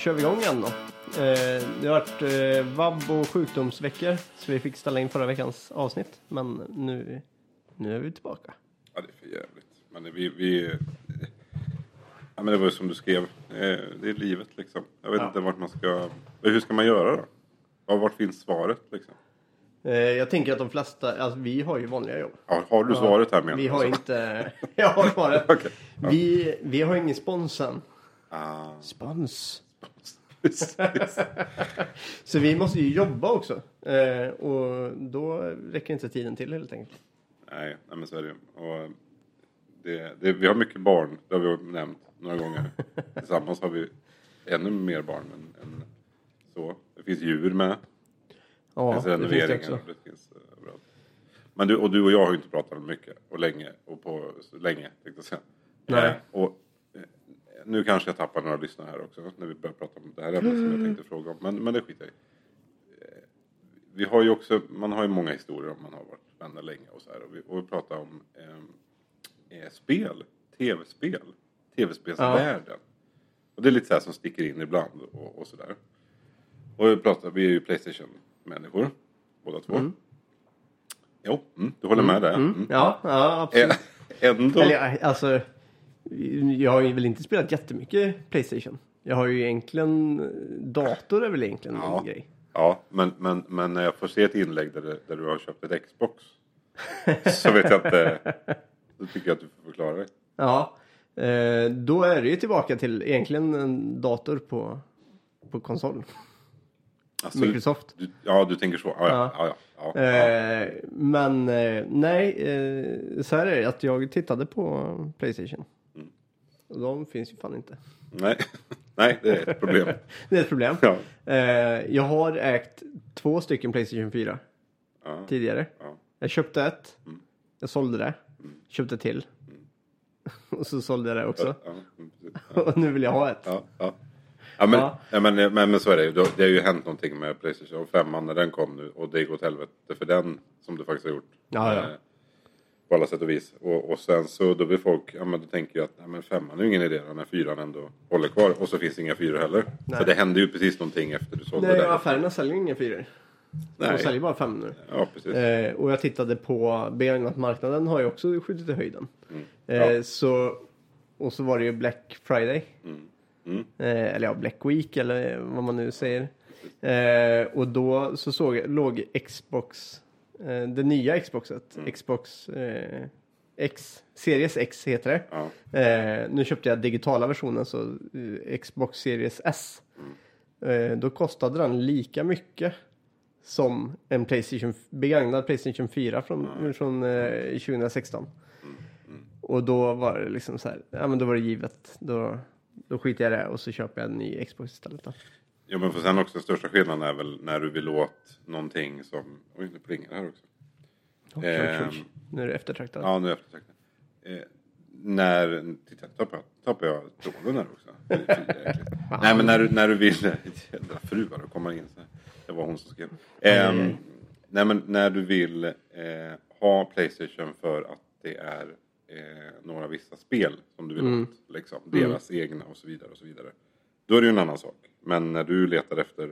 Kör vi igång igen då. Eh, det har varit eh, vabb och sjukdomsveckor så vi fick ställa in förra veckans avsnitt. Men nu, nu är vi tillbaka. Ja, det är för jävligt. Men vi... vi ja, men det var ju som du skrev. Eh, Det är livet liksom. Jag vet Ja. inte vart man ska... Hur ska man göra då? Ja, vart finns svaret liksom? Eh, jag tänker att de flesta, alltså vi har ju vanliga jobb. Ja, har du svaret här menar Vi har inte, jag har svaret. Okej. Vi, vi har ingen spons än. Ah, Spons. Så vi måste ju jobba också. Eh, och då räcker inte tiden till helt enkelt. nej, nej, men så är det. Och det, det, Vi har mycket barn. Det har vi nämnt några gånger. Tillsammans har vi ännu mer barn än, än så. Det finns djur med. Ja, det finns renoveringar. också. och det finns eh, överallt. Men du och, du och jag har ju inte pratat mycket och länge och på länge tänkte jag säga. Nej. Eh, och eh, nu kanske jag tappar några lyssnare här också när vi börjar prata om det här ämnet som jag tänkte fråga om. Men, men det skiter jag i. Eh, Vi har ju också, man har ju många historier om man har varit vänner länge och så här. Och vi, och vi pratar om eh, eh, spel, tv-spel, tv-spelsvärlden. Och det är lite så här som sticker in ibland och, och sådär. Och vi pratar, vi är ju Playstation-människor, båda två. Jo, mm, du håller med där. Mm. Ja, ja absolut. Eh, Ändå. Eller ja, alltså, jag har ju väl inte spelat jättemycket Playstation. Jag har ju egentligen, dator är väl egentligen Ja. en grej. Ja, men, men, men när jag får se ett inlägg där, där du har köpt ett Xbox. så vet jag inte. Då tycker jag att du får förklara dig. Ja, eh, då är det ju tillbaka till egentligen en dator på, på konsol. Alltså, Microsoft. Du, ja, du tänker så. Ja, ja. ja, ja, ja, ja. Eh, men eh, nej, eh, så här är det att jag tittade på Playstation. Mm. Och de finns ju fan inte. Nej. Nej, det är ett problem. Det är ett problem. Ja. Eh, jag har ägt två stycken Playstation 4 Ja. tidigare. Ja. Jag köpte ett. Mm. Jag sålde det. Köpte till. Och så sålde jag det också. Mm. Och nu vill jag ha ett. Ja, men, Ja. ja. men, men, men så är det ju. Det har ju hänt någonting med Playstation 5 när den kom nu och det gick åt helvete för den som du faktiskt har gjort. Ja, ja. På alla sätt och vis. Och, och sen så då vill folk, ja men då tänker jag att nej, men femman är ju ingen idé när fyran ändå håller kvar. Och så finns det inga fyror heller. Nej. Så det hände ju precis någonting efter du sålde Nej, det. affärerna säljer inga fyror. De Nej. säljer bara fem nu. Ja, precis. Eh, och jag tittade på begagnatmarknaden har ju också skjutit i höjden. Mm. Eh, Ja. så, och så var det ju Black Friday. Mm. Eh, eller ja, Black Week eller vad man nu säger. Eh, och då så såg jag, låg Xbox, eh, det nya Xboxet, Mm. Xbox eh, X, Series X heter det. Ja. Eh, nu köpte jag digitala versionen, så eh, Xbox Series S. Eh, då kostade den lika mycket som en Playstation, begagnad Playstation 4 från, från eh, 2016. Och då var det liksom så här, ja men då var det givet. Då, då skiter jag i det och så köper jag en ny Xbox istället. Då. Jo men för sen också den största skillnaden är väl när du vill åt någonting som, oj nu plingar det här också. Oj, oj, oj. Nu är det eftertraktat. Ja, nu är jag eftertraktat. Eh, när, titta, tappar jag, tråden här också. Det. Nej, men när, du- när du vill, jädra fruar att komma in så här. Det var hon som skrev. Aj. nej, men när du vill eh, ha Playstation för att det är eh, några vissa spel som du vill Mm. åt. Liksom, deras egna och så vidare och så vidare. Då är det ju en annan sak. Men när du letar efter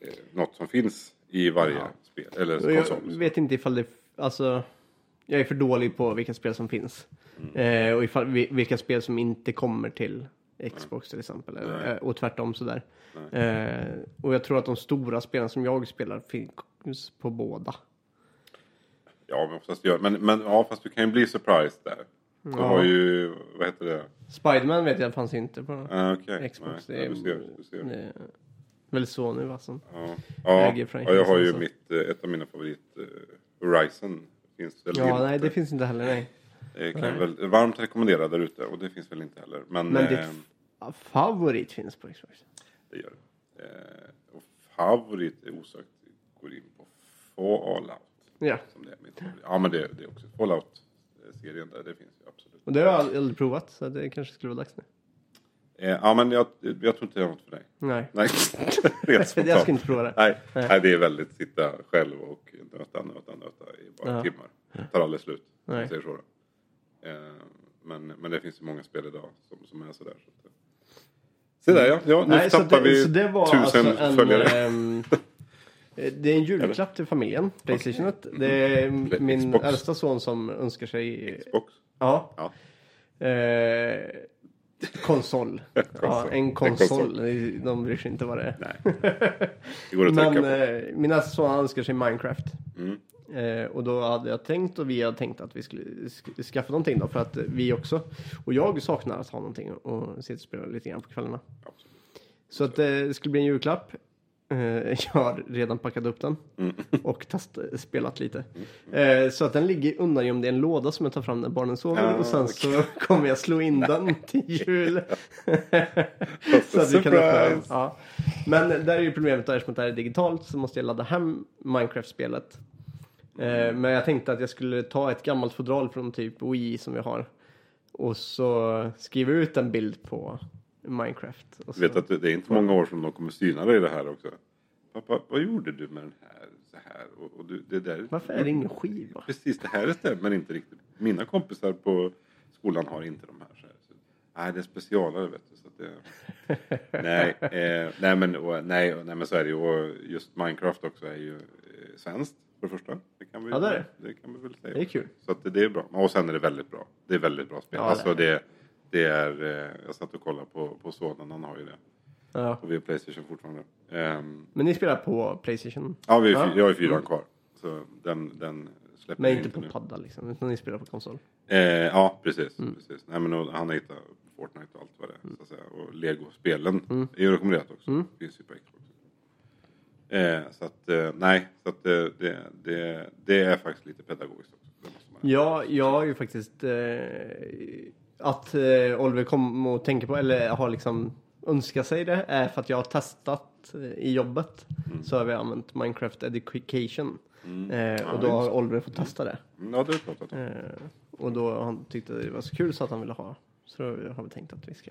eh, något som finns i varje spel, eller konsol. jag vet inte ifall det, alltså, jag är för dålig på vilka spel som finns. Eh, och ifall, vi- vilka spel som inte kommer till Xbox till exempel. eller- eh, Och tvärtom sådär. Eh, och jag tror att de stora spelen som jag spelar finns på båda. Ja, men oftast gör men, men ja, fast du kan ju bli surprised där. Ja. har ju, vad heter det? Spiderman vet jag fanns inte på Ah, okej. Xbox. Nej, det är, du ser, du ser. det är väl så nu va? Som, Ja, ja, äger ja jag har ju mitt, eh, ett av mina favorit, eh, Horizon. Finns väl ja, nej det finns inte heller nej. Det kan jag väl varmt rekommendera där ute och det finns väl inte heller. Men, Men eh, ditt f- favorit finns på Xbox. det gör det. Eh, och favorit är osökt går in på Fallout. Ja, Som det är mitt favorit. Ja, men det, det är också Fallout-serien där, det finns. Och det har jag aldrig provat så det kanske skulle vara dags nu. Eh, ja, men jag, jag tror inte det är något för dig. Nej, Nej, jag ska inte prova det. Nej, Nej. nej, det är väldigt sitta själv och nöta, nöta, nöta i bara Ja. timmar. Det tar aldrig slut. Nej. säger så. Eh, men, men det finns ju många spel idag som, som är sådär. Så att. Se där ja. ja nu Nej, så, tappar det, vi tusen alltså en, följare. ehm, det är en julklapp till familjen, Playstationet. Det är min Xbox. äldsta son som önskar sig Xbox. Ja. Ja. Eh, konsol. ja, Konsol. en En konsol. De bryr sig inte vad det är. Nej. Det går att Men på. eh, min äldsta son han önskar sig Minecraft. Mm. Eh, och då hade jag tänkt och vi hade tänkt att vi skulle sk- skaffa någonting då. För att vi också, och jag saknar att ha någonting och sitta och spela lite grann på kvällarna. Absolut. Så att eh, det skulle bli en julklapp. Eh, jag har redan packat upp den Mm. och test, spelat lite. Eh, så att den ligger undangömd i en låda som jag tar fram när barnen sover Ja, och sen så kommer jag slå in den till jul. så att vi kan öppna den. Ja. Men där är ju problemet då, eftersom att det här är digitalt så måste jag ladda hem Minecraft-spelet. Eh, men jag tänkte att jag skulle ta ett gammalt fodral från typ Wii som jag har. Och så skriva ut en bild på Minecraft. Och så. Vet att det är inte många år som de kommer syna dig i det här också. Pappa, vad gjorde du med den här? Så här? Och, och du, det där. Varför är det ingen skiva? Precis, det här stämmer inte riktigt. Mina kompisar på skolan har inte de här. Så här. Så, nej, det är specialare vet du. Så det, nej, eh, nej, men, och, nej, och- nej, men så är det ju. Och just Minecraft också är ju eh, svenskt för det första. Det kan vi, Ja, det är det. kan vi väl säga. Det är kul. Så att det, det är bra. Och sen är det väldigt bra. Det är väldigt bra spel. Ja, alltså det, det är, eh, jag satt och kollade på, på sonen, han har ju det. Ja. Och vi har Playstation fortfarande. Ehm, Men ni spelar på Playstation? ja, vi är, Ja. jag har ju fyran kvar. Så den, den släpper Men inte på nu. padda liksom, utan ni spelar på konsol? Eh, ja, precis. Mm. precis. Nej, men och, han har hittat Fortnite och allt vad det är. Så att säga. Och Lego-spelen är ju rekommenderat också. Mm. Finns ju på Xbox. Eh, så att, eh, nej, så att eh, det, det, det är faktiskt lite pedagogiskt också. Ja, jag har ju faktiskt eh, att eh, Oliver kom och tänker på, eller har liksom önskat sig det, är för att jag har testat eh, i jobbet. Så har vi använt Minecraft Education. Eh, Ja, och då har Oliver fått testa det. Mm, Ja, det pratat om. Eh, och då har han tyckte det var så kul så att han ville ha. Så då har vi tänkt att vi ska.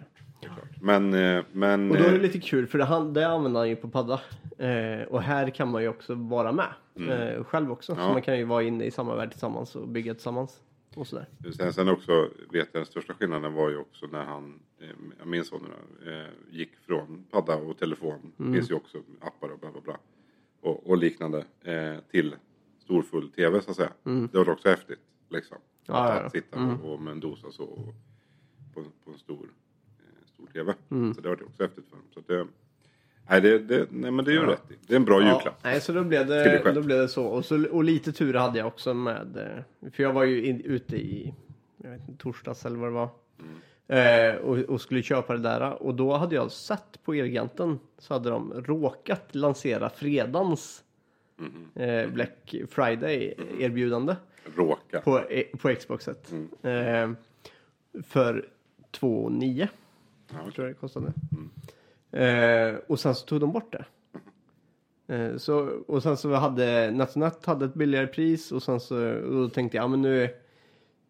Men, eh, men Och då är det eh, lite kul för det, han, det använder han ju på padda. Eh, och här kan man ju också vara med. Eh, själv också. Så Mm. Ja. man kan ju vara inne i samma värld tillsammans och bygga tillsammans. Och sådär. Sen, sen också vet jag den största skillnaden var ju också när han, eh, min son nu då, eh, gick från padda och telefon. Mm. finns ju också appar och bla bla bla. Och, och liknande. Eh, till storfull tv så att säga. Det var också häftigt. Liksom. Mm. Ja, att, ja, att sitta och, och med en dosa så. Och, på, på en stor, stor tv. Mm. Så det var det också häftigt för honom. Så det, nej, det, det, nej men det är ju rätt i. Det är en bra Ja, julklapp. nej, så då blev, det, då blev det så. Och, så. och lite tur hade jag också med. eh, För jag var ju in, ute i jag vet inte, torsdags eller vad det var. Eh, och, och skulle köpa det där. Och då hade jag sett på Elgiganten så hade de råkat lansera fredagens eh, Black Friday erbjudande Råka. på, på Xboxet. Eh, för 2 9 Ja, tror jag det kostade. Eh, och sen så tog de bort det. Eh, så, och sen så hade NetNet hade ett billigare pris och sen så och då tänkte jag, ja men nu,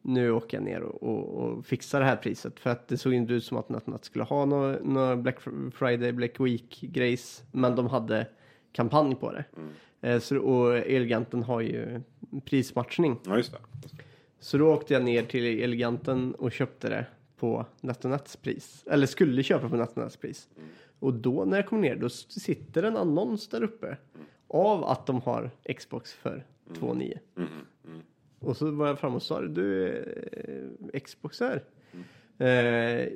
nu åker jag ner och, och, och fixar det här priset. För att det såg inte ut som att NetNet skulle ha några nå Black Friday, Black Week grejs. Men de hade kampanj på det. Eh, så, och Elgiganten har ju prismatchning. Ja, just det. Så då åkte jag ner till Eleganten och köpte det på NetOnNets pris. Eller skulle köpa på NetOnNets pris. Och då när jag kom ner då sitter en annons där uppe. Av att de har Xbox för 2,9. Mm, mm. Och så var jag fram och sa du eh, Xbox här. Eh,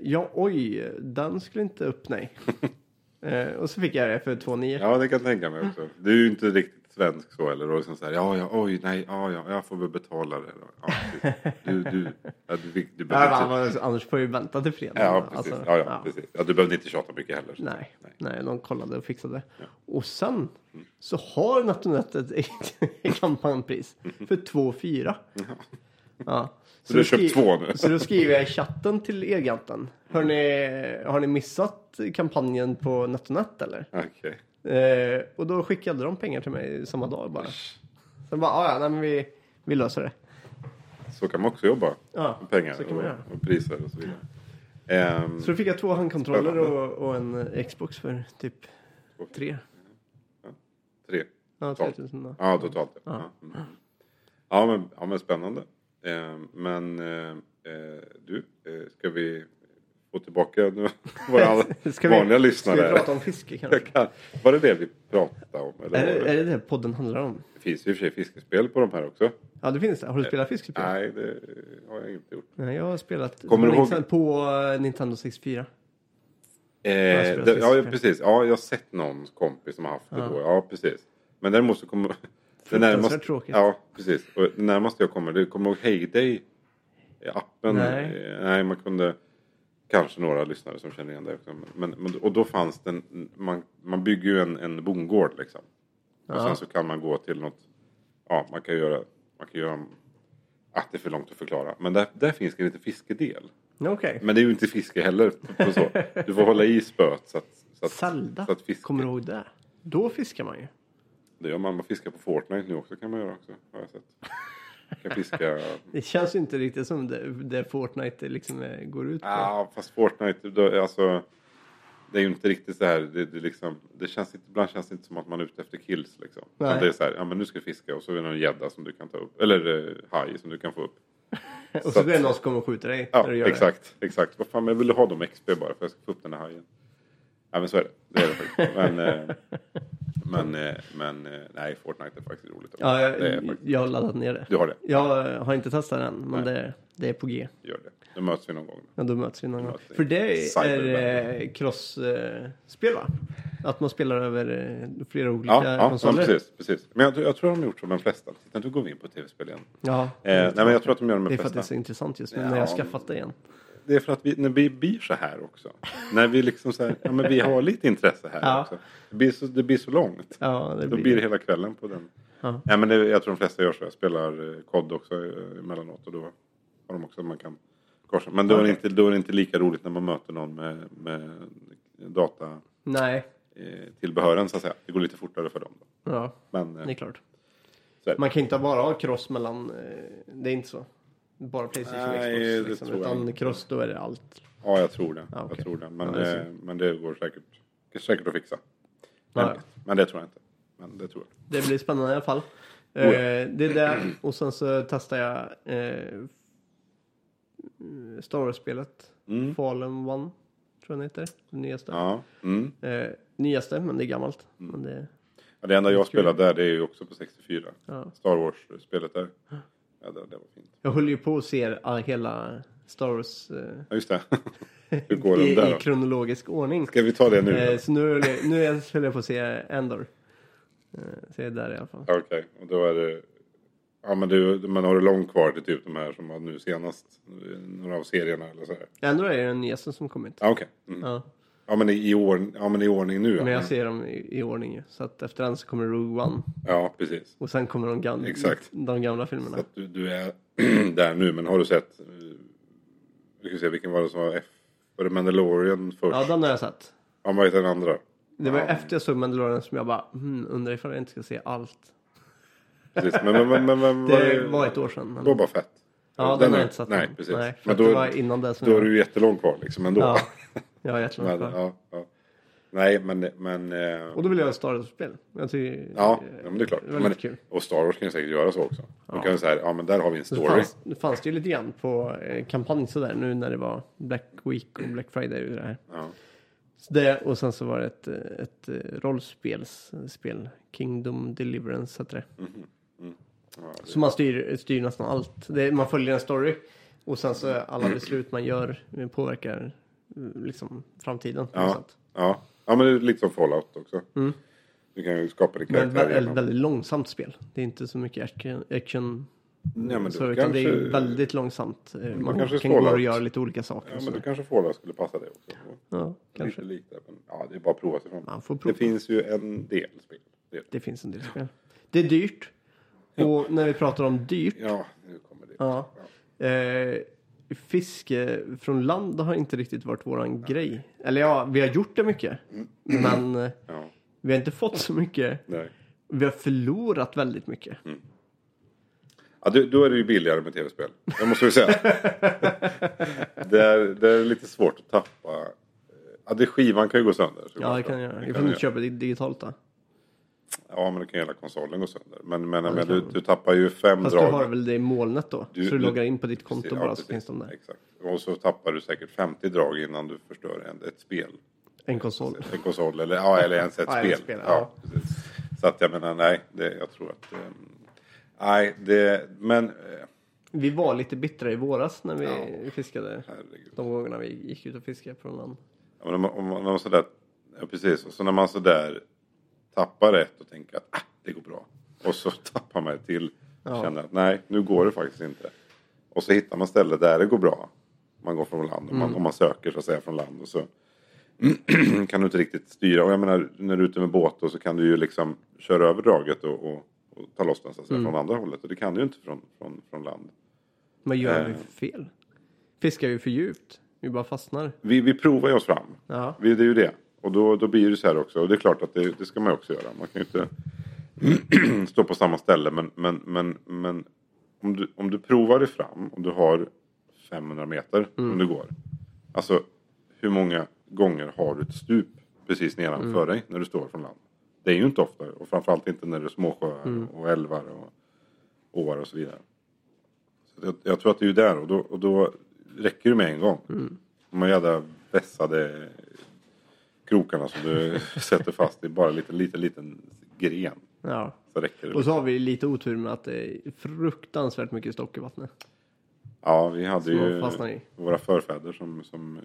ja oj, den skulle inte upp nej. eh, och så fick jag det för 2,9. Ja, det kan jag tänka mig också. Du är ju inte riktigt svensk så eller? Och liksom så här, ja, ja, oj, nej, ja, ja, jag får väl betala det. Ja, precis. du, du, ja, du, fick- du Ja, inte... men annars får ju vänta till fredag. Ja, precis. Alltså, ja, ja, ja. precis. Ja, du behövde inte tjata mycket heller. så. Nej, nej. nej, de kollade och fixade. Och sen så har NetOnNet ett, kampanjpris för 2,4. Ja. Så du har köpt två nu? Så då skriver jag i chatten till Elganten. Hör ni, har ni missat kampanjen på NetOnNet eller? Okej. Eh, och då skickade de pengar till mig samma dag bara. Sen bara, "Ah, ja, nej men vi, vi löser det. Så kan man också jobba. Ja, Med pengar så kan man och, göra. och priser och så vidare. Ehm, Så då fick jag två handkontroller och, och en Xbox för typ tre. tre. Ja, Totalt. 3000 då. Ja, totalt. Ja, ja. Mm. ja, men, ja men spännande. Ehm, men eh, eh, du, eh, ska vi få tillbaka våra Ska vi- vanliga Ska lyssnare. vi prata om fiske kanske? Kan, var det det vi pratade om? Eller Är det, är det det podden handlar om? det finns ju i och för sig fiskespel på de här också. Ja, det finns det. Har du spelat fiskespel? Nej, det har jag inte gjort. Nej, jag har spelat Kommer du ihåg- på eh, Nintendo 64. Eh, det, ja, precis. Ja, jag har sett någon kompis som har haft det Ja. då. Ja, precis. Men däremot så kommer... Det närmaste, tråkigt. ja, precis. Och det närmaste jag kommer, det kommer ihåg Heyday? Appen? Nej. Nej, man kunde... Kanske några lyssnare som känner igen det också. Men, men, och då fanns det en, man, man bygger ju en, en bondgård liksom. Och Ja. sen så kan man gå till något... Ja, man kan göra... Man kan göra... Att det är för långt att förklara. Men där, där finns det en liten fiskedel. Okej. Men det är ju inte fiske heller. Så. Du får hålla i spöet så att... Så att Zelda. så att fiske, Kommer du ihåg det? Då fiskar man ju. Det gör man. Man fiskar på Fortnite nu också kan man göra också. Har jag sett. Kan fiska... Det känns ju inte riktigt som det, det Fortnite liksom eh, går ut på. Ja, fast Fortnite, då, alltså. Det är ju inte riktigt så här. Det, det, liksom, det känns inte, ibland känns det inte som att man är ute efter kills liksom. Nej. Det är så här, ja men nu ska vi fiska och så är det någon gädda som du kan ta upp. Eller eh, haj som du kan få upp. och så så att- är det någon som kommer och skjuter dig Ja, när du gör exakt. Exakt. Vad fan, men jag vill ha dem XP bara för att jag ska få upp den här hajen. Ja men så är det. Det är det faktiskt. Men, eh, men, eh, men eh, nej, Fortnite är faktiskt roligt. det. Ja, det är jag, faktiskt, jag har laddat ner det. du har det. Jag har inte testat det än, men det, det är på G. Gör det. Då möts vi någon gång. Ja, då möts vi någon gång. möts vi. För det är Cyberman. eh, cross-spel va? Att man spelar över eh, flera olika Ja, ja, ja konsoler. precis, precis. Men jag, jag tror de har gjort som de flesta. Titta, nu går vi in på tv-spel igen. Ja, Eh, nej, men jag tror att de gör de det är för flesta. att det är så intressant just nu när jag har skaffat det igen. Det är för att vi, när vi blir så här också. när vi liksom så här, ja men vi har lite intresse här Ja. också. Det blir, så, det blir så långt. Ja, det Då blir det hela kvällen på den. Ja. Nej, men det, jag tror de flesta gör så. Jag spelar eh, kod också eh, emellanåt och då har de också man kan korsa. Men då är, det inte, då är det inte lika roligt när man möter någon med, med data Nej, eh, tillbehören så att säga. Det går lite fortare för dem. Då. ja, Men det är klart. så är det. Man kan inte bara ha cross mellan, det är inte så. Bara Playstation och Nej, Xbox. det Liksom, tror jag utan cross då är det allt. Ja, jag tror det. Ja, okej. jag tror det. Men, Ja, det eh, men det går säkert, det är säkert att fixa. Ja, Men, men det tror jag inte. Men det tror jag. Det blir spännande i alla fall. Oh ja. Eh, det är det. Och sen så testar jag eh, Star Wars-spelet. Mm. Fallen One. Tror jag den heter. Det nyaste. Ja. Mm. Eh, nyaste, men det är gammalt. Men det, Ja, det enda jag spelar där det är ju också på 64. ja. Star Wars-spelet där. Ja, det, det var fint. Jag höll ju på att se ah, hela Star Wars eh, Ja, just det. Hur går den där i kronologisk ordning. Ska vi ta det nu? Eh, så nu, nu höll jag på att se Endor. Eh, så jag är där i alla fall. Okej, och då är det... Ja, men du, man har det långt kvar till typ de här som var nu senast. Några av serierna eller så här. Endor är den nyaste som kommit. Ja, okej. Mm. Ja. Ja, men i, ordning, ja, men i ordning nu. Men jag ser dem i, i ordning ju. Så att efter den så kommer Rogue One. Ja, precis. Och sen kommer de, gam- Exakt. de gamla filmerna. Så att du, du är där nu, men har du sett... eh, Vi ska se, vilken var det som var F? Var det Mandalorian först? Ja, den har jag sett. Ja, vad heter den andra? Det var Ja. efter jag såg Mandalorian som jag bara hmm, undrar ifall jag inte ska se allt. Precis. Men, men, men, men, men Det var ett år sedan. Men... Då bara fett. Ja, den, har är- jag inte sett Nej, precis. Nej, men då, det var innan det som då är jag... du ju jättelångt kvar liksom ändå. Ja, jag är jättelångt men, ja, ja. Nej, men... men eh, Och då vill jag ha Star Wars-spel. Jag tycker... ja, ja, men det är klart. Men, kul. och Star Wars kan ju säkert göra så också. De Ja. kan ju säga, ja men där har vi en story. fanns, det fanns det ju lite grann på eh, kampanj sådär nu när det var Black Week och Black Friday och det här. Ja. Så det, och sen så var det ett, ett eh, rollspelsspel. Kingdom Deliverance heter det. Ja, det, Så man styr, styr nästan allt. Det, man följer en story. Och sen så alla beslut man gör påverkar liksom framtiden. ja, ja. ja, men det är lite som Fallout också. Mm. Du kan ju skapa din Men ett karaktär väldigt, långsamt spel. Det är inte så mycket action. Ja, men så, utan det är kanske- väldigt långsamt. Eh, Man kanske kan gå och göra lite olika saker. Ja, men du kanske Fallout skulle passa det också. ja, kanske. Lite likt det, men ja, det är bara att prova sig fram. Man får Det prova. finns ju en del spel. Det, Det finns en del spel. Det är dyrt. Och när vi pratar om dyrt. ja, nu kommer det. Ja. Eh, fiske från land har inte riktigt varit våran grej. Eller ja, vi har gjort det mycket. Men eh, Ja, vi har inte fått så mycket. nej. Vi har förlorat väldigt mycket. Ja, du, då är det ju billigare med tv-spel. Det måste vi säga. det, är, det är lite svårt att tappa. Ja, det skivan kan ju gå sönder. Ja, det kan jag göra. Vi får inte köpa det digitalt då. Ja, men det kan hela konsolen gå sönder. Men, men, men du, du tappar ju fem Fast drag. du har väl det i molnet då? Du- så du loggar in på ditt konto Ja, bara så precis. finns de där. Exakt. Och så tappar du säkert 50 drag innan du förstör en, ett spel. En konsol. En konsol eller, ja, eller ens ett Ja, spel. spel, ja. ja. Så att jag menar, nej, det, jag tror att... ehm, nej, det... Men... eh, Vi var lite bittra i våras när vi Ja. fiskade. herregud. De gångerna vi gick ut och fiskade från land. Ja, men om, om, om man sådär, ja, precis. Och så när man sådär tappar ett och tänker att ah, det går bra. Och så tappar man ett till. Och Ja. känner att nej, nu går det faktiskt inte. Och så hittar man ställen där det går bra. Man går från land. Om, man, om man söker så att säga från land. Och så kan du inte riktigt styra. Och jag menar, när du är ute med båt då, så kan du ju liksom köra över draget och, och, och ta loss den så att säga, från andra hållet. Och det kan du ju inte från, från, från land. Vad gör Eh. vi för fel? Fiskar vi för djupt? Vi bara fastnar. Vi, vi provar ju oss fram. Ja. Vi, det är ju det. Och då, då blir det så här också. Och det är klart att det, det ska man också göra. Man kan ju inte stå på samma ställe. Men, men, men, men om, du, om du provar dig fram och du har 500 meter om du går. Alltså hur många gånger har du ett stup precis nedanför dig när du står från land? Det är ju inte ofta. Och framförallt inte när det är småsjöar och älvar och åar och så vidare. Så jag, jag tror att det är ju där och då, och då räcker det med en gång. De här jävla vässade krokarna som du sätter fast i bara en liten, liten, liten gren. ja. Så räcker det. Och så har vi lite otur med att det är fruktansvärt mycket stock i vattnet. Ja, vi hade ju våra förfäder som, som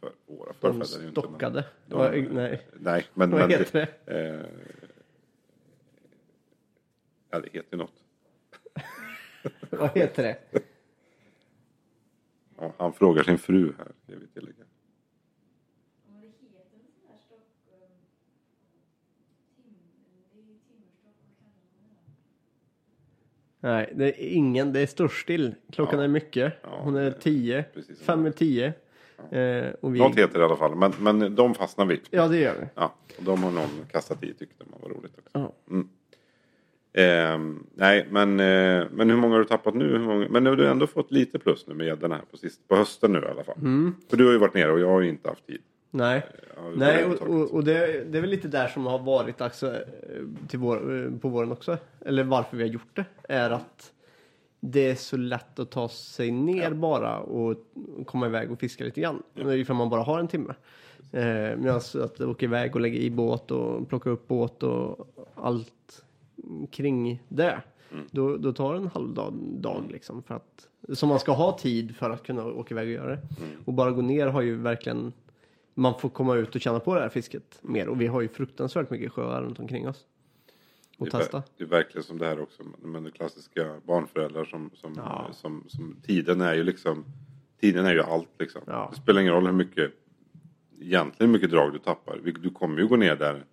för, våra De förfäder är ju inte stockade. de- Vad- nej. Nej, men... Vad men heter det? Eh, ja, det heter ju något. Vad heter det? Ja, han frågar sin fru här, ska vi tillägga. Vad det heter en sån där stock... um, Tim, det är ju timmerstock, vad kallar man det? Nej, det är ingen. Det är störstill. Klockan Ja. är mycket. Ja, Hon är det- tio. precis som Fem i tio. Eh, och vi... Något heter det i alla fall, men, men de fastnar vi. Ja, det gör vi. Ja, och de har någon kastat i tyckte man var roligt också. Ja. Mm. Ehm, nej, men, eh, men hur många har du tappat nu? Hur många? Men nu har du ändå fått lite plus nu med den här på, sist, på hösten nu i alla fall. Mm. För du har ju varit nere och jag har ju inte haft tid. Nej. Nej, och, och, och det, det är väl lite där som har varit alltså, eh, till vår, eh, på våren också. Eller varför vi har gjort det. Är att det är så lätt att ta sig ner bara och komma iväg och fiska lite grann. Ja. Ifall man bara har en timme. Eh, Medan att åka iväg och lägga i båt och plocka upp båt och allt kring det. Då, då tar det en halv dag, dag liksom för att som man ska ha tid för att kunna åka iväg och göra det. Och bara gå ner har ju verkligen man får komma ut och känna på det här fisket mer. Och vi har ju fruktansvärt mycket sjöar runt omkring oss. Och det, är, testa. det är verkligen som det här också. Men det klassiska barnföräldrar som, som, Ja. som, som tiden är ju liksom. Tiden är ju allt liksom. Ja. Det spelar ingen roll hur mycket egentligen hur mycket drag du tappar. Du kommer ju gå ner där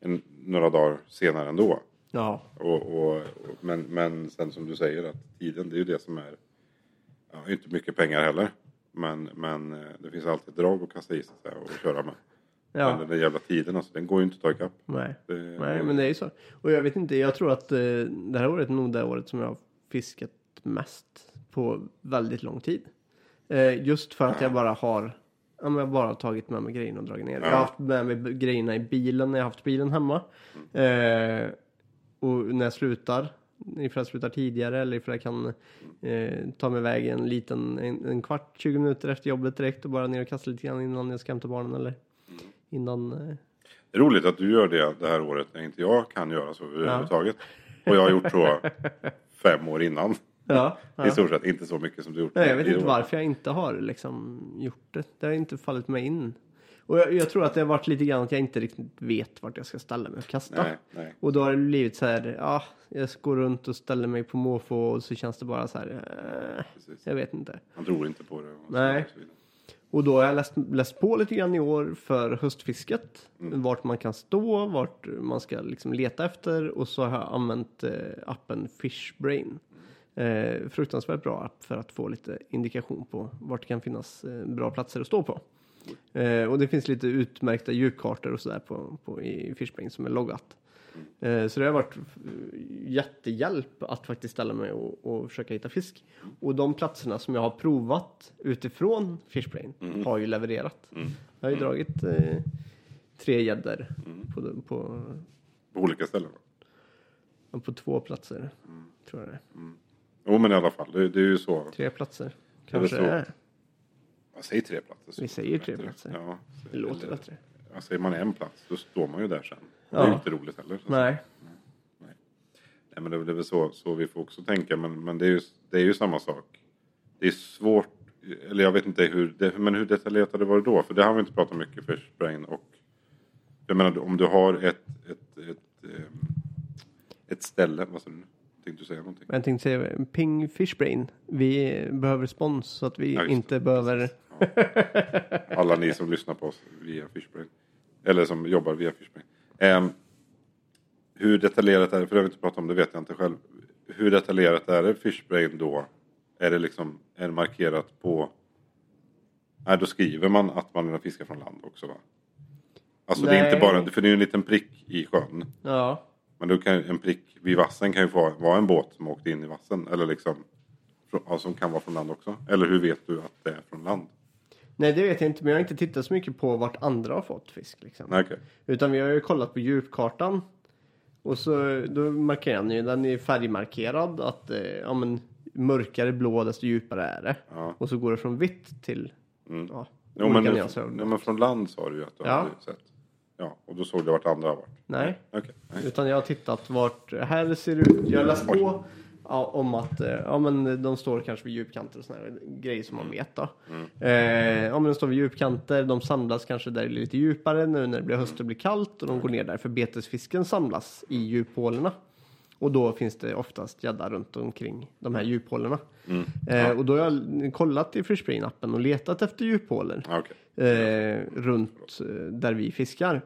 en, några dagar senare ändå. Ja, Och, och, och, men, men sen som du säger att tiden det är ju det som är. Ja, inte mycket pengar heller. Men, men eh, det finns alltid ett drag att kasta i sig så här och köra med. Men ja. den där jävla tiden alltså, den går ju inte att ta ikapp. Nej. Det, Nej, men det är ju så. Och jag vet inte, jag tror att eh, det här året är nog det året som jag har fiskat mest på väldigt lång tid. Eh, just för att jag bara har Ja, men jag har bara tagit med mig grejerna och dragit ner. Jag har haft med mig grejerna i bilen när jag har haft bilen hemma. Eh, och när jag slutar, ifall jag slutar tidigare eller ifall jag kan eh, ta mig iväg en liten, en, en kvart, 20 minuter efter jobbet direkt och bara ner och kasta lite grann innan jag ska hämta barnen eller innan eh, Det är roligt att du gör det det här året när inte jag kan göra så överhuvudtaget. Och jag har gjort så fem år innan. Ja, I stort sett inte så mycket som du gjort. Nej, jag vet inte år. varför jag inte har liksom gjort det. Det har inte fallit mig in. Och jag, jag tror att det har varit lite grann att jag inte riktigt vet vart jag ska ställa mig och kasta. Nej, nej. Och då har det blivit så här, ja, jag går runt och ställer mig på måfå och så känns det bara så här, eh, jag vet inte. Man tror inte på det. Och Nej. så. Och då har jag läst, läst på lite grann i år för höstfisket. Mm. Vart man kan stå, vart man ska liksom leta efter. Och så har jag använt eh, appen Fishbrain. Eh, fruktansvärt bra app för att få lite indikation på vart det kan finnas eh, bra platser att stå på. Eh, och det finns lite utmärkta djupkartor och sådär på, på, i Fishbrain som är loggat. Eh, så det har varit eh, jättehjälp att faktiskt ställa mig och, och försöka hitta fisk. Och de platserna som jag har provat utifrån Fishbrain har ju levererat. Jag har ju dragit eh, tre gäddor på, på På olika ställen. på två platser. Tror jag det är. Jo men i alla fall, det, det är ju så. Tre platser. Kanske det är. Jag säger tre platser. Vi säger tre platser. Ja. Det låter Eller- bättre. Ja, säger man en plats då står man ju där sen. Det är ju Ja. inte roligt heller. så- Nej. Nej, men det är väl så, så vi får också tänka. Men, men det, är ju, det är ju samma sak. Det är svårt. Eller jag vet inte hur, det, men hur detaljerat det varit då? För det har vi inte pratat mycket för Brain och... Jag menar om du har ett, ett, ett, ehm, ett ställe. Vad sa du nu? Tänkte du säga någonting? Jag tänkte säga Ping Fishbrain. Vi behöver respons så att vi Ja, inte det. behöver... Alla ni som lyssnar på oss via Fishbrain. Eller som jobbar via Fishbrain. Ehm, hur detaljerat är det? För det har vi inte pratat om, det vet jag inte själv. Hur detaljerat är det Fishbrain då? Är det liksom är det markerat på... Nej, då skriver man att man vill fiska från land också va? Alltså det är inte Nej. bara, för det är ju en liten prick i sjön. Ja. Men då kan en prick vid vassen kan ju få vara en båt som åkte in i vassen. Eller liksom, ja, som kan vara från land också. Eller hur vet du att det är från land? Nej, det vet jag inte. Men jag har inte tittat så mycket på vart andra har fått fisk. Liksom. Okej. Utan vi har ju kollat på djupkartan. Och så då markerar den ju, den är färgmarkerad att eh, ja, men, mörkare blå desto djupare är det. Ja. Och så går det från vitt till Mm. ja, Jo, men, nyanser ja, men från land sa du ju att du Ja. hade sett. Ja, och då såg du vart andra har varit. Nej, Okej. nej. utan jag har tittat vart här ser det ut. Jag har läst på ja, om att eh, ja, men de står kanske vid djupkanter och här grejer som man vet då. Eh, ja, men de står vid djupkanter, de samlas kanske där lite djupare nu när det blir höst och blir kallt och de går ner där för betesfisken samlas i djuphålorna. Och då finns det oftast gädda runt omkring de här djuphålorna. Eh, och då har jag kollat i Fishbrain-appen och letat efter djuphålor Ja, okej. eh, runt eh, där vi fiskar.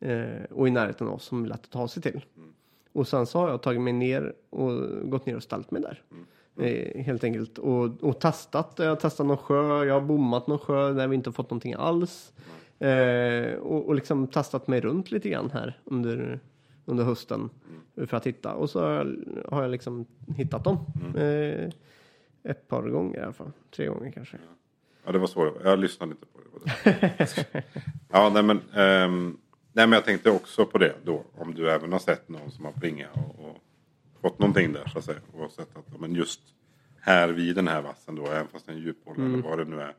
Eh, och i närheten av oss som är lätt att ta sig till. Och sen så har jag tagit mig ner och gått ner och ställt mig där. Eh, helt enkelt. Och, och testat. Jag har testat någon sjö, jag har bommat någon sjö där vi inte har fått någonting alls. Eh, och, och liksom testat mig runt lite grann här under, under hösten. För att hitta. Och så har jag, liksom hittat dem. Eh, ett par gånger i alla fall. Tre gånger kanske. Ja, det var så. Jag lyssnade inte på det. ja, nej men, ehm, nej men jag tänkte också på det då. Om du även har sett någon som har plingat och, och fått någonting där så att säga. Och sett att men just här vid den här vassen då, även fast det är en djuphåla eller vad det nu är.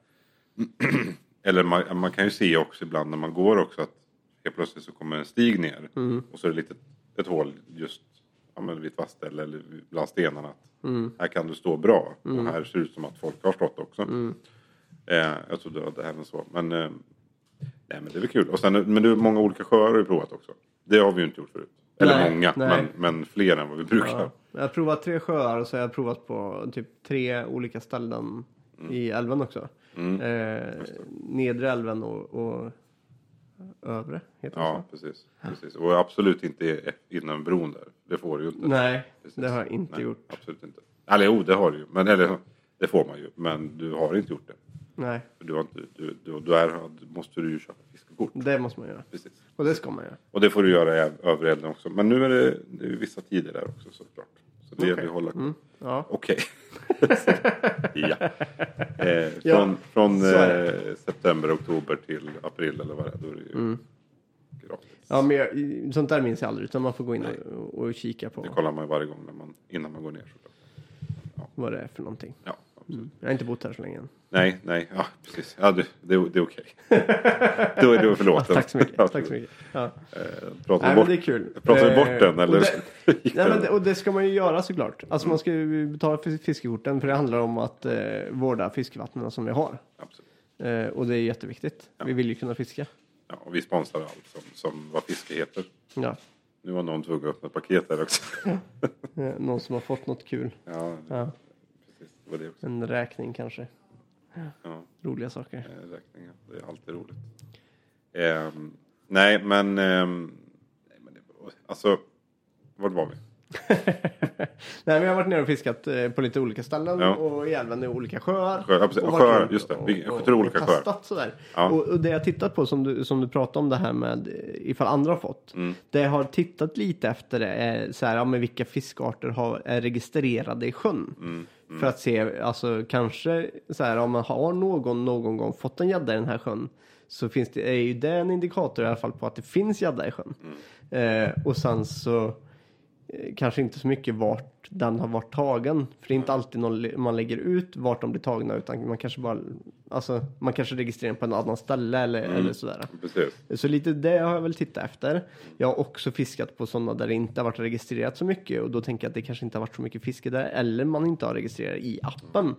eller man, man kan ju se också ibland när man går också att helt plötsligt så kommer en stig ner. Och så är det lite ett hål just ja, men vid ett vasställe eller bland stenarna. Att Här kan du stå bra. Och här ser det ut som att folk har stått också. Eh, jag trodde att det även så. Men, eh, nej, men det är väl kul. Och sen, men du, många olika sjöar har du provat också. Det har vi ju inte gjort förut. Eller Nej, många, nej. Men, men fler än vad vi brukar. Ja. Jag har provat tre sjöar och så har jag provat på typ tre olika ställen i älven också. Mm. Eh, nedre älven och, och övre heter Ja, det precis, precis. Och absolut inte innan bron där. Det får du ju inte. Nej, Precis. det har jag inte Nej, gjort. Absolut inte. Eller jo, det har du ju. Men, eller, det får man ju. Men du har inte gjort det. Nej, För du har inte, du, du, du är, måste du ju köpa fiskekort. det måste man göra. Precis. Och det ska man göra. Och det får du göra övre elden också. Men nu är det, det är vissa tider där också såklart. Så det att hålla koll. Mm. Ja. Okej. ja. Eh, Ja, från från så är eh, september, oktober till april eller vad det är. Då är det ju gratis. ja, men jag, sånt där minns jag aldrig. Utan man får gå in och, och kika på Det kollar man ju varje gång när man, innan man går ner såklart. vad det är för någonting. Ja, absolut. Jag har inte bott här så länge än. Nej, nej, ja precis. Ja, det, det, det är okej. Då är du förlåten. Tack så mycket. Tack så mycket. Ja. Eh, pratar Nej, bort, det är kul. pratar vi bort Eh, den och eller? det- gick Nej, den? men det, och det ska man ju göra såklart. Alltså man ska ju betala för fiskekorten för det handlar om att eh, vårda fiskevattnen som vi har. Absolut. Eh, och det är jätteviktigt. Vi vill ju kunna fiska. Ja, och vi sponsrar allt som, som vad fiske heter. Ja. Nu var någon tvungen att öppna ett paket där också. Eh, någon som har fått något kul. ja, Ja. Var det också. En räkning kanske. Ja, Roliga saker. eh, räkningar. Det är alltid roligt. Ehm, nej, men... nej, men det, alltså, vart var vi? Nej, vi har varit nere och fiskat eh, på lite olika ställen Ja. och i älven i olika sjöar. Sjöar, ja. Och sjöar, just det. Vi- jag tror olika och sjöar. testat sådär. Ja. Och, och det jag tittat på som du, som du pratade om det här med eh, ifall andra har fått. Mm. Det jag har tittat lite efter är så här, ja, men vilka fiskarter har, är registrerade i sjön. Mm. För att se, alltså kanske så här om man har någon någon gång fått en gädda i den här sjön. Så finns det, är ju det en indikator i alla fall på att det finns gädda i sjön. Eh, och sen så kanske inte så mycket vart den har varit tagen. För det är inte alltid någon, man lägger ut vart de blir tagna utan man kanske bara, alltså man kanske registrerar på en annan ställe eller, eller sådär. Precis. Så lite det har jag väl tittat efter. Jag har också fiskat på sådana där det inte har varit registrerat så mycket och då tänker jag att det kanske inte har varit så mycket fiske där eller man inte har registrerat i appen.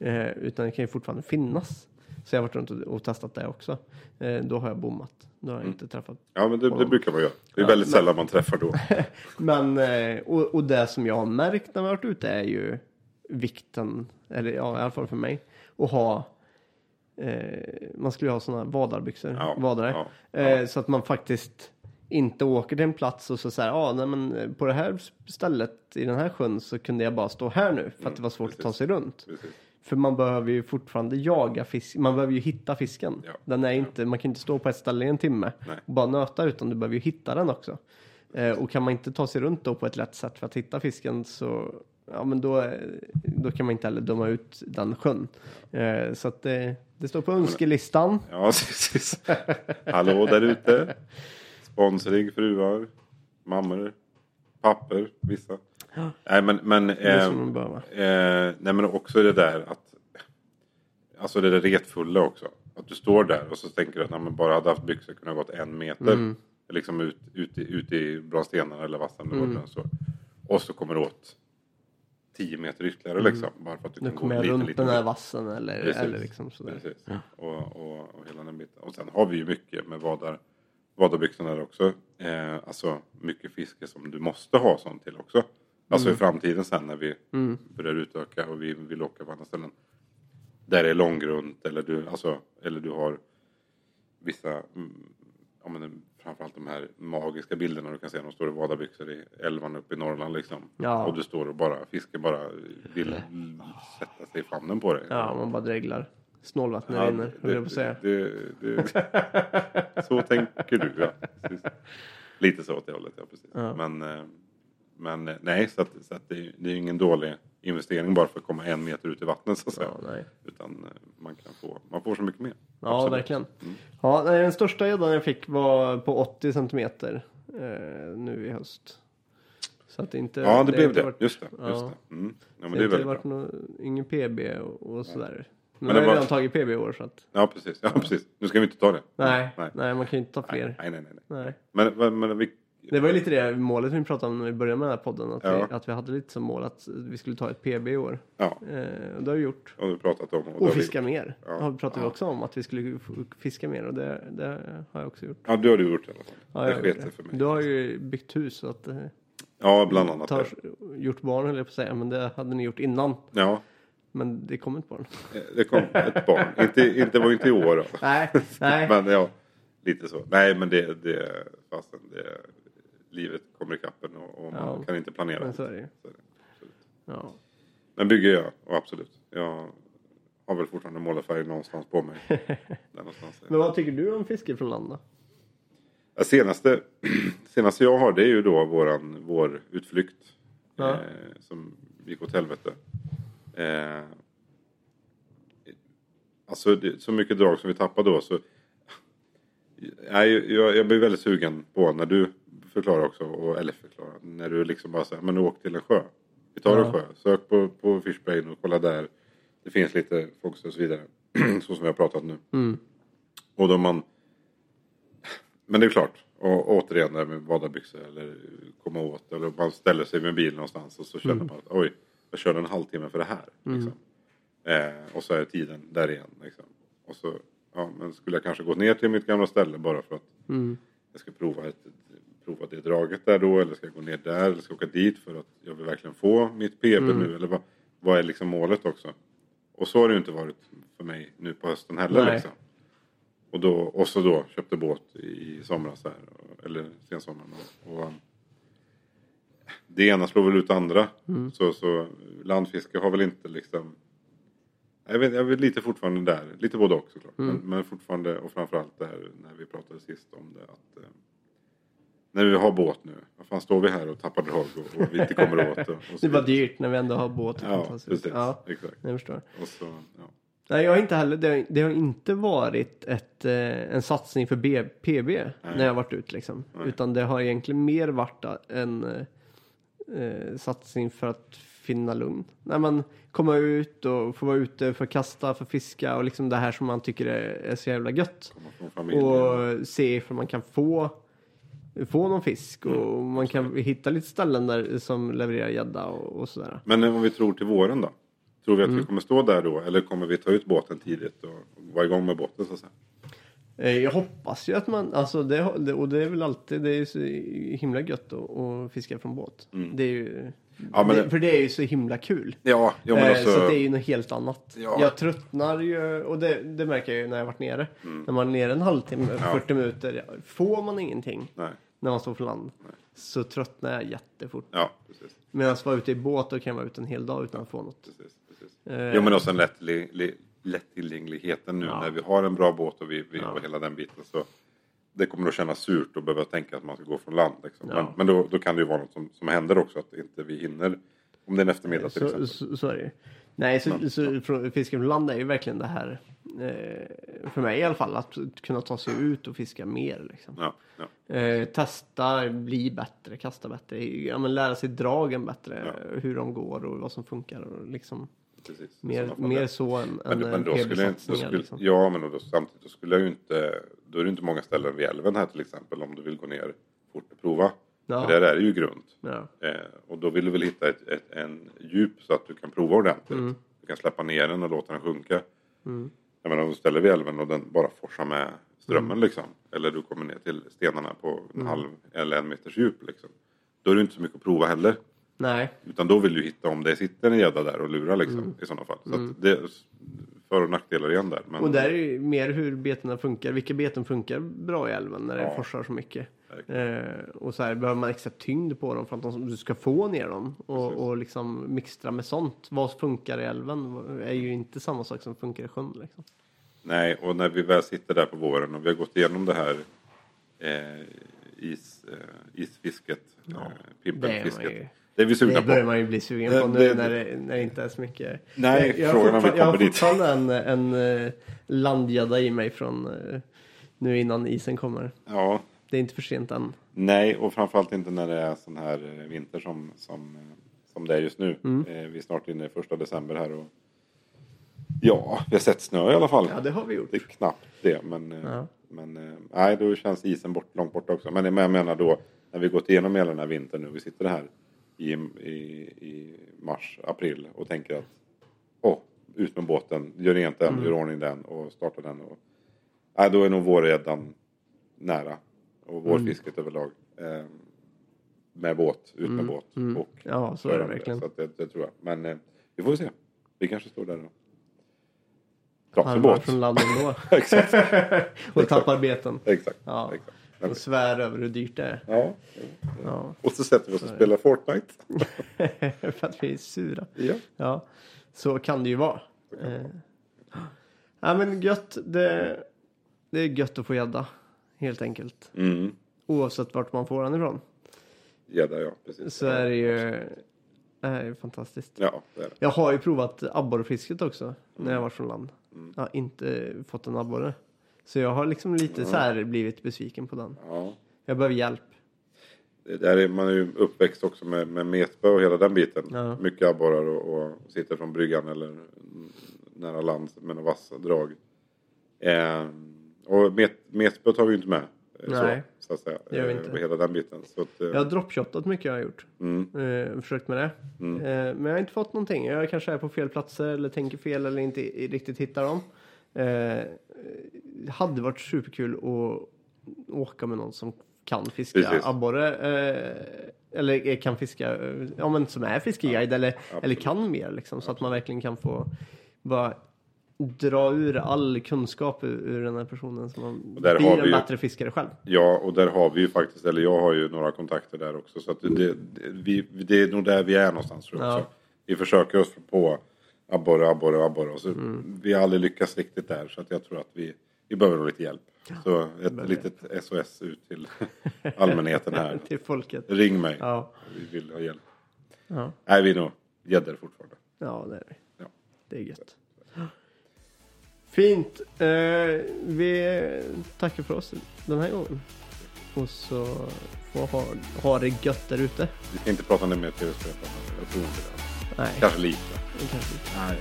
Eh, utan det kan ju fortfarande finnas. Så jag har varit runt och, och testat det också. Eh, då har jag bommat. Då har jag inte träffat. Ja, men det, det brukar man göra. Det är väldigt sällan man träffar då. Men eh, och, och det som jag har märkt när vi har varit ute är ju vikten, eller ja i alla fall för mig, att ha eh, man skulle ju ha sådana vadarbyxor, Ja, vadare. ja, Eh, så att man faktiskt inte åker till en plats och så säger ja nej men eh, på det här stället i den här sjön så kunde jag bara stå här nu för att det var svårt att ta Mm, precis. sig runt. Precis. För man behöver ju fortfarande jaga fisk, man behöver ju hitta fisken. Ja. Den är inte, man kan inte stå på ett ställe i en timme Nej. och bara nöta utan du behöver ju hitta den också. Eh, och kan man inte ta sig runt då på ett lätt sätt för att hitta fisken så ja men då, eh, då kan man inte heller döma ut den sjön. Eh, så att det, det står på önskelistan. Ja, precis. Hallå där ute. Sponsring fruar, mammor, papper, vissa. Nej men, men, eh, bör eh, nej, men också det där att Alltså det där retfulla också. Att du står där och så tänker du att men bara hade haft byxor kunde ha gått en meter. Mm. Liksom ut, ut, ut i bland stenarna eller vassen. eller Mm. så. Och så kommer du åt 10 meter ytterligare liksom. Bara för att du Nu kan kommer gå lite, runt lite den här vassen eller, Precis. eller liksom sådär. Precis. Och, och, och hela den biten. Och sen har vi ju mycket med vadar, vadarbyxorna där också. Eh, alltså mycket fiske som du måste ha sånt till också. Alltså i framtiden sen när vi Mm. börjar utöka och vi vill åka på andra ställen. Där det är långgrunt eller du, alltså, eller du har vissa, mm, ja, men framförallt de här magiska bilderna du kan se. De står i vadarbyxor i älvan uppe i Norrland liksom. Ja. Och du står och bara, fisken bara vill sätta sig i famnen på dig. Ja, man bara dreglar. Snålvattnet Ja, rinner, höll jag på att säga. det, det, så tänker du ja. Precis. Lite så åt det hållet ja. Precis. Ja. Men, eh, men eh, nej, så, att, så att det, är- det är ingen dålig investering bara för att komma en meter ut i vattnet så att säga. Ja. Utan eh, man kan få, man får så mycket mer. Ja, Absolut. verkligen. Mm. Ja, nej, den största gäddan jag fick var på 80 centimeter eh, nu i höst. Så att det inte... Ja, det, har blev det. Varit, Just det. Ja. Just det. Mm. Ja, men det det är väldigt varit bra. någon, ingen PB och, och sådär. Men, Men jag det har var- redan tagit PB i år så att... Ja, precis. Ja, precis. Nu ska vi inte ta det. Nej, Nej. nej. man kan ju inte ta fler. Nej, nej, nej. nej. Nej. Men, men, men Det var ju lite det målet vi pratade om när vi började med den här podden. Att, Ja. vi, att vi hade lite som mål att vi skulle ta ett PB i år. ja, Eh, och det har vi gjort. och har pratat om. Och, det Och vi- fiska mer. Ja. Ja. pratade vi Ja. också om att vi skulle fiska mer och det, det har jag också gjort. Ja, det har du gjort i alla fall. Ja, det jag sig för mig. Du har ju byggt hus så att eh, Ja, bland annat. tar, det. gjort barn höll jag på att säga. Men det hade ni gjort innan. Ja, Men det kom ett barn. Eh, Det kom ett barn. inte, inte, var inte i år då. Nej, nej. Men ja, lite så. Nej men det, det fastän det, livet kommer ikapp en och, och man Ja. kan inte planera. Men så är det ju. Så är det. Ja. Men bygger jag, och absolut. Jag har väl fortfarande målarfärg någonstans på mig. Någonstans. Men vad tycker du om fiske från land då? Ja, senaste, senaste jag har det är ju då våran, vår utflykt. Ja. Eh, som gick åt helvete. Eh, alltså det, så mycket drag som vi tappade då så. Nej, jag, jag blir väldigt sugen på när du förklarar också, och, eller förklarar, när du liksom bara säger men åk till en sjö. Vi tar en Ja. sjö, sök på, på Fishbrain och kolla där. Det finns lite fångster och så vidare. så som vi har pratat nu. Mm. Och då man... Men det är klart. Och återigen det här med vadarbyxor eller komma åt. Eller man ställer sig med bil någonstans och så känner man att oj, jag körde en halvtimme för det här. Liksom. Eh, och så är tiden där igen. Liksom. Och så, ja, men skulle jag kanske gått ner till mitt gamla ställe bara för att Mm. jag ska prova, ett, prova det draget där då. Eller ska jag gå ner där eller ska jag åka dit för att jag vill verkligen få mitt PB nu. Eller vad, vad är liksom målet också. Och så har det ju inte varit för mig nu på hösten heller. Nej. Liksom. Och, då, och så då köpte båt i somras här. Eller sensommaren. Och, och, det ena slår väl ut det andra. Så, så landfiske har väl inte liksom... Jag vet, jag vet lite fortfarande där. Lite både och såklart. Men, men fortfarande och framförallt där när vi pratade sist om det. Att, eh, när vi har båt nu. Vad fan står vi här och tappar drag och, och vi inte kommer åt. Och, och så Det var vidare. dyrt när vi ändå har båt. Ja, precis. Ja, Exakt. jag förstår. Och så, ja. Nej, jag har inte heller, det, har, det har inte varit ett, eh, en satsning för B, PB när jag varit ute liksom. Utan det har egentligen mer varit en eh, eh, satsning för att finna lugn. När man kommer ut och får vara ute för att kasta, för att fiska och liksom det här som man tycker är, är så jävla gött. Och se ifall man kan få, få någon fisk och man kan hitta lite ställen där som levererar gädda och, och sådär. Men om vi tror till våren då? Tror vi att Mm. vi kommer stå där då? Eller kommer vi ta ut båten tidigt och vara igång med båten så att säga? Eh, Jag hoppas ju att man, alltså det, och det är väl alltid, det är så himla gött att, att fiska från båt. Det är ju, Mm. Ja, men det, för det är ju så himla kul. Ja, ja men Eh, också... Så det är ju något helt annat. Ja. Jag tröttnar ju, och det, det märker jag ju när jag varit nere. När man är nere en halvtimme, 40 minuter, får man ingenting Nej, när man står på land så tröttnar jag jättefort. ja precis. Medan vara ute i båt då kan jag vara ute en hel dag utan att få något. precis, precis. Eh, Jo men också en lätt, li, li, lättillgängligheten nu Ja. när vi har en bra båt och, vi, vi, Ja. och hela den biten. Så det kommer att kännas surt att behöva tänka att man ska gå från land. Liksom. Ja. Men, men då, då kan det ju vara något som, som händer också att inte vi hinner. Om det är en eftermiddag till Så, exempel. så, så är det. Nej, så, så från, fiska från land är ju verkligen det här, eh, för mig i alla fall, att kunna ta sig ut och fiska mer. Liksom. Ja, ja, Eh, testa, bli bättre, kasta bättre, ja, men lära sig dragen bättre, hur de går och vad som funkar. Och liksom, precis. Mer, mer så än, Men, än men då skulle jag, inte- då skulle, Liksom. Ja, men då, samtidigt då skulle jag ju inte... Då är det inte många ställen vid älven här till exempel om du vill gå ner fort och prova. Ja. För där är det ju grunt. Ja. Eh, och då vill du väl hitta ett, ett, en djup så att du kan prova ordentligt. Mm. Du kan släppa ner den och låta den sjunka. Jag menar om du ställer vid älven och den bara forsar med strömmen Mm. liksom. Eller du kommer ner till stenarna på en halv eller en meters djup liksom. Då är det inte så mycket att prova heller. Nej, Utan då vill du hitta om det sitter en gädda där och lurar liksom Mm. i sådana fall. Så att det för och nackdelar igen där. Men, och där är ju mer hur betena funkar. Vilka beten funkar bra i älven när det Ja. forsar så mycket. Eh, och så här, behöver man extra tyngd på dem för att de, du ska få ner dem. Och, och liksom mixtra med sånt. Vad funkar i älven är ju inte samma sak som funkar i sjön. Liksom. Nej, och när vi väl sitter där på våren och vi har gått igenom det här eh, is, eh, isfisket, eh, är man pimpelfisket. Det är vi sugna Det börjar på. man ju bli sugen på nu det- när, det, när det inte är så mycket. Nej, jag, frågan har om vi fortfar- jag har kommer dit. fortfarande en, en eh, landgädda i mig från eh, nu innan isen kommer. Ja, Det är inte för sent än. nej, och framförallt inte när det är sån här eh, vinter som, som, eh, som det är just nu. Mm. Eh, vi är snart inne i första december här och ja, vi har sett snö i alla fall. Ja, det har vi gjort. Det är knappt det, men, eh, Ja. men eh, nej, då känns isen bort, långt borta också. Men men jag menar då, när vi gått igenom hela den här vintern nu, vi sitter här i, i, i mars, april och tänker att åh, ut med båten, gör rent den, Mm. gör ordning den och starta den. Och, nej, då är nog vårgäddan nära. Och vårfisket överlag. Eh, med båt, ut med båt. Och Mm. Ja, så är det verkligen. Så att det, det tror jag. Men eh, vi får se. Vi kanske står där och var båt. från land ändå. Exakt. och tappar beten. Exakt. Ja. exakt. Och svär över hur dyrt det är. Ja. Ja. Och så sätter vi oss och spelar Fortnite. för att vi är sura. Ja. Ja, så kan det ju vara. Eh. Ja, men gött. Det, det är gött att få gädda. Helt enkelt. Mm. Oavsett vart man får den ifrån. Gädda ja, precis. Så är det ju, det är ju fantastiskt. Ja, det är det. Jag har ju provat abborrefisket också. När jag varit från land. Mm. Jag har inte fått en abborre. Så jag har liksom lite så här blivit besviken på den. Ja. Jag behöver hjälp. Där är, man är ju uppväxt också med, med metspö och hela den biten. Ja. Mycket abborrar och, och sitter från bryggan eller nära land med några vassa drag. Eh, och met, metspöet har vi ju inte med. eh, Nej, så, så att säga. det gör vi Eh, inte. och hela den biten. Så att, eh, Jag har droppshottat mycket jag har gjort. mm, Eh, försökt med det. Mm. Eh, men jag har inte fått någonting. Jag kanske är på fel platser eller tänker fel eller inte riktigt hittar dem. Det hade varit superkul att åka med någon som kan fiska Precis. abborre. Eh, eller eh, kan fiska, eh, ja men som är fiskeguide eller, eller kan mer liksom. Så att man verkligen kan få bara dra ur all kunskap ur, ur den här personen. Så man blir en vi ju- bättre fiskare själv. Ja, och där har vi ju faktiskt, eller jag har ju några kontakter där också. Så det, det, vi, det är nog där vi är någonstans tror jag Ja. också. Vi försöker oss på abborre, abborre, abborre. Och så Mm. Vi har aldrig lyckats riktigt där. Så att jag tror att vi, vi behöver nog lite hjälp. Så ett Men- litet SOS ut till allmänheten här. Till folket. Ring mig. Ja. Vi vill ha hjälp. Ja, Nej, vi är nog gäddor fortfarande. ja det är vi. Ja. Det är gött. Fint. Eh, vi tackar för oss den här gången. Och så får ha, ha det gött där ute. Vi ska inte prata mer tv-spel. Jag tror inte det. Nej, Kanske lite. det kanske inte. Nej.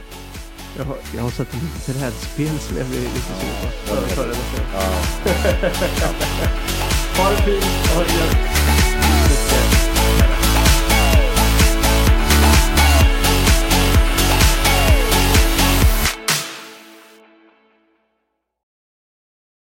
Jag har, jag har sett ett trädspel som jag blir lite sugen på. Gång. Ja. Ha det fint. Ha det gött.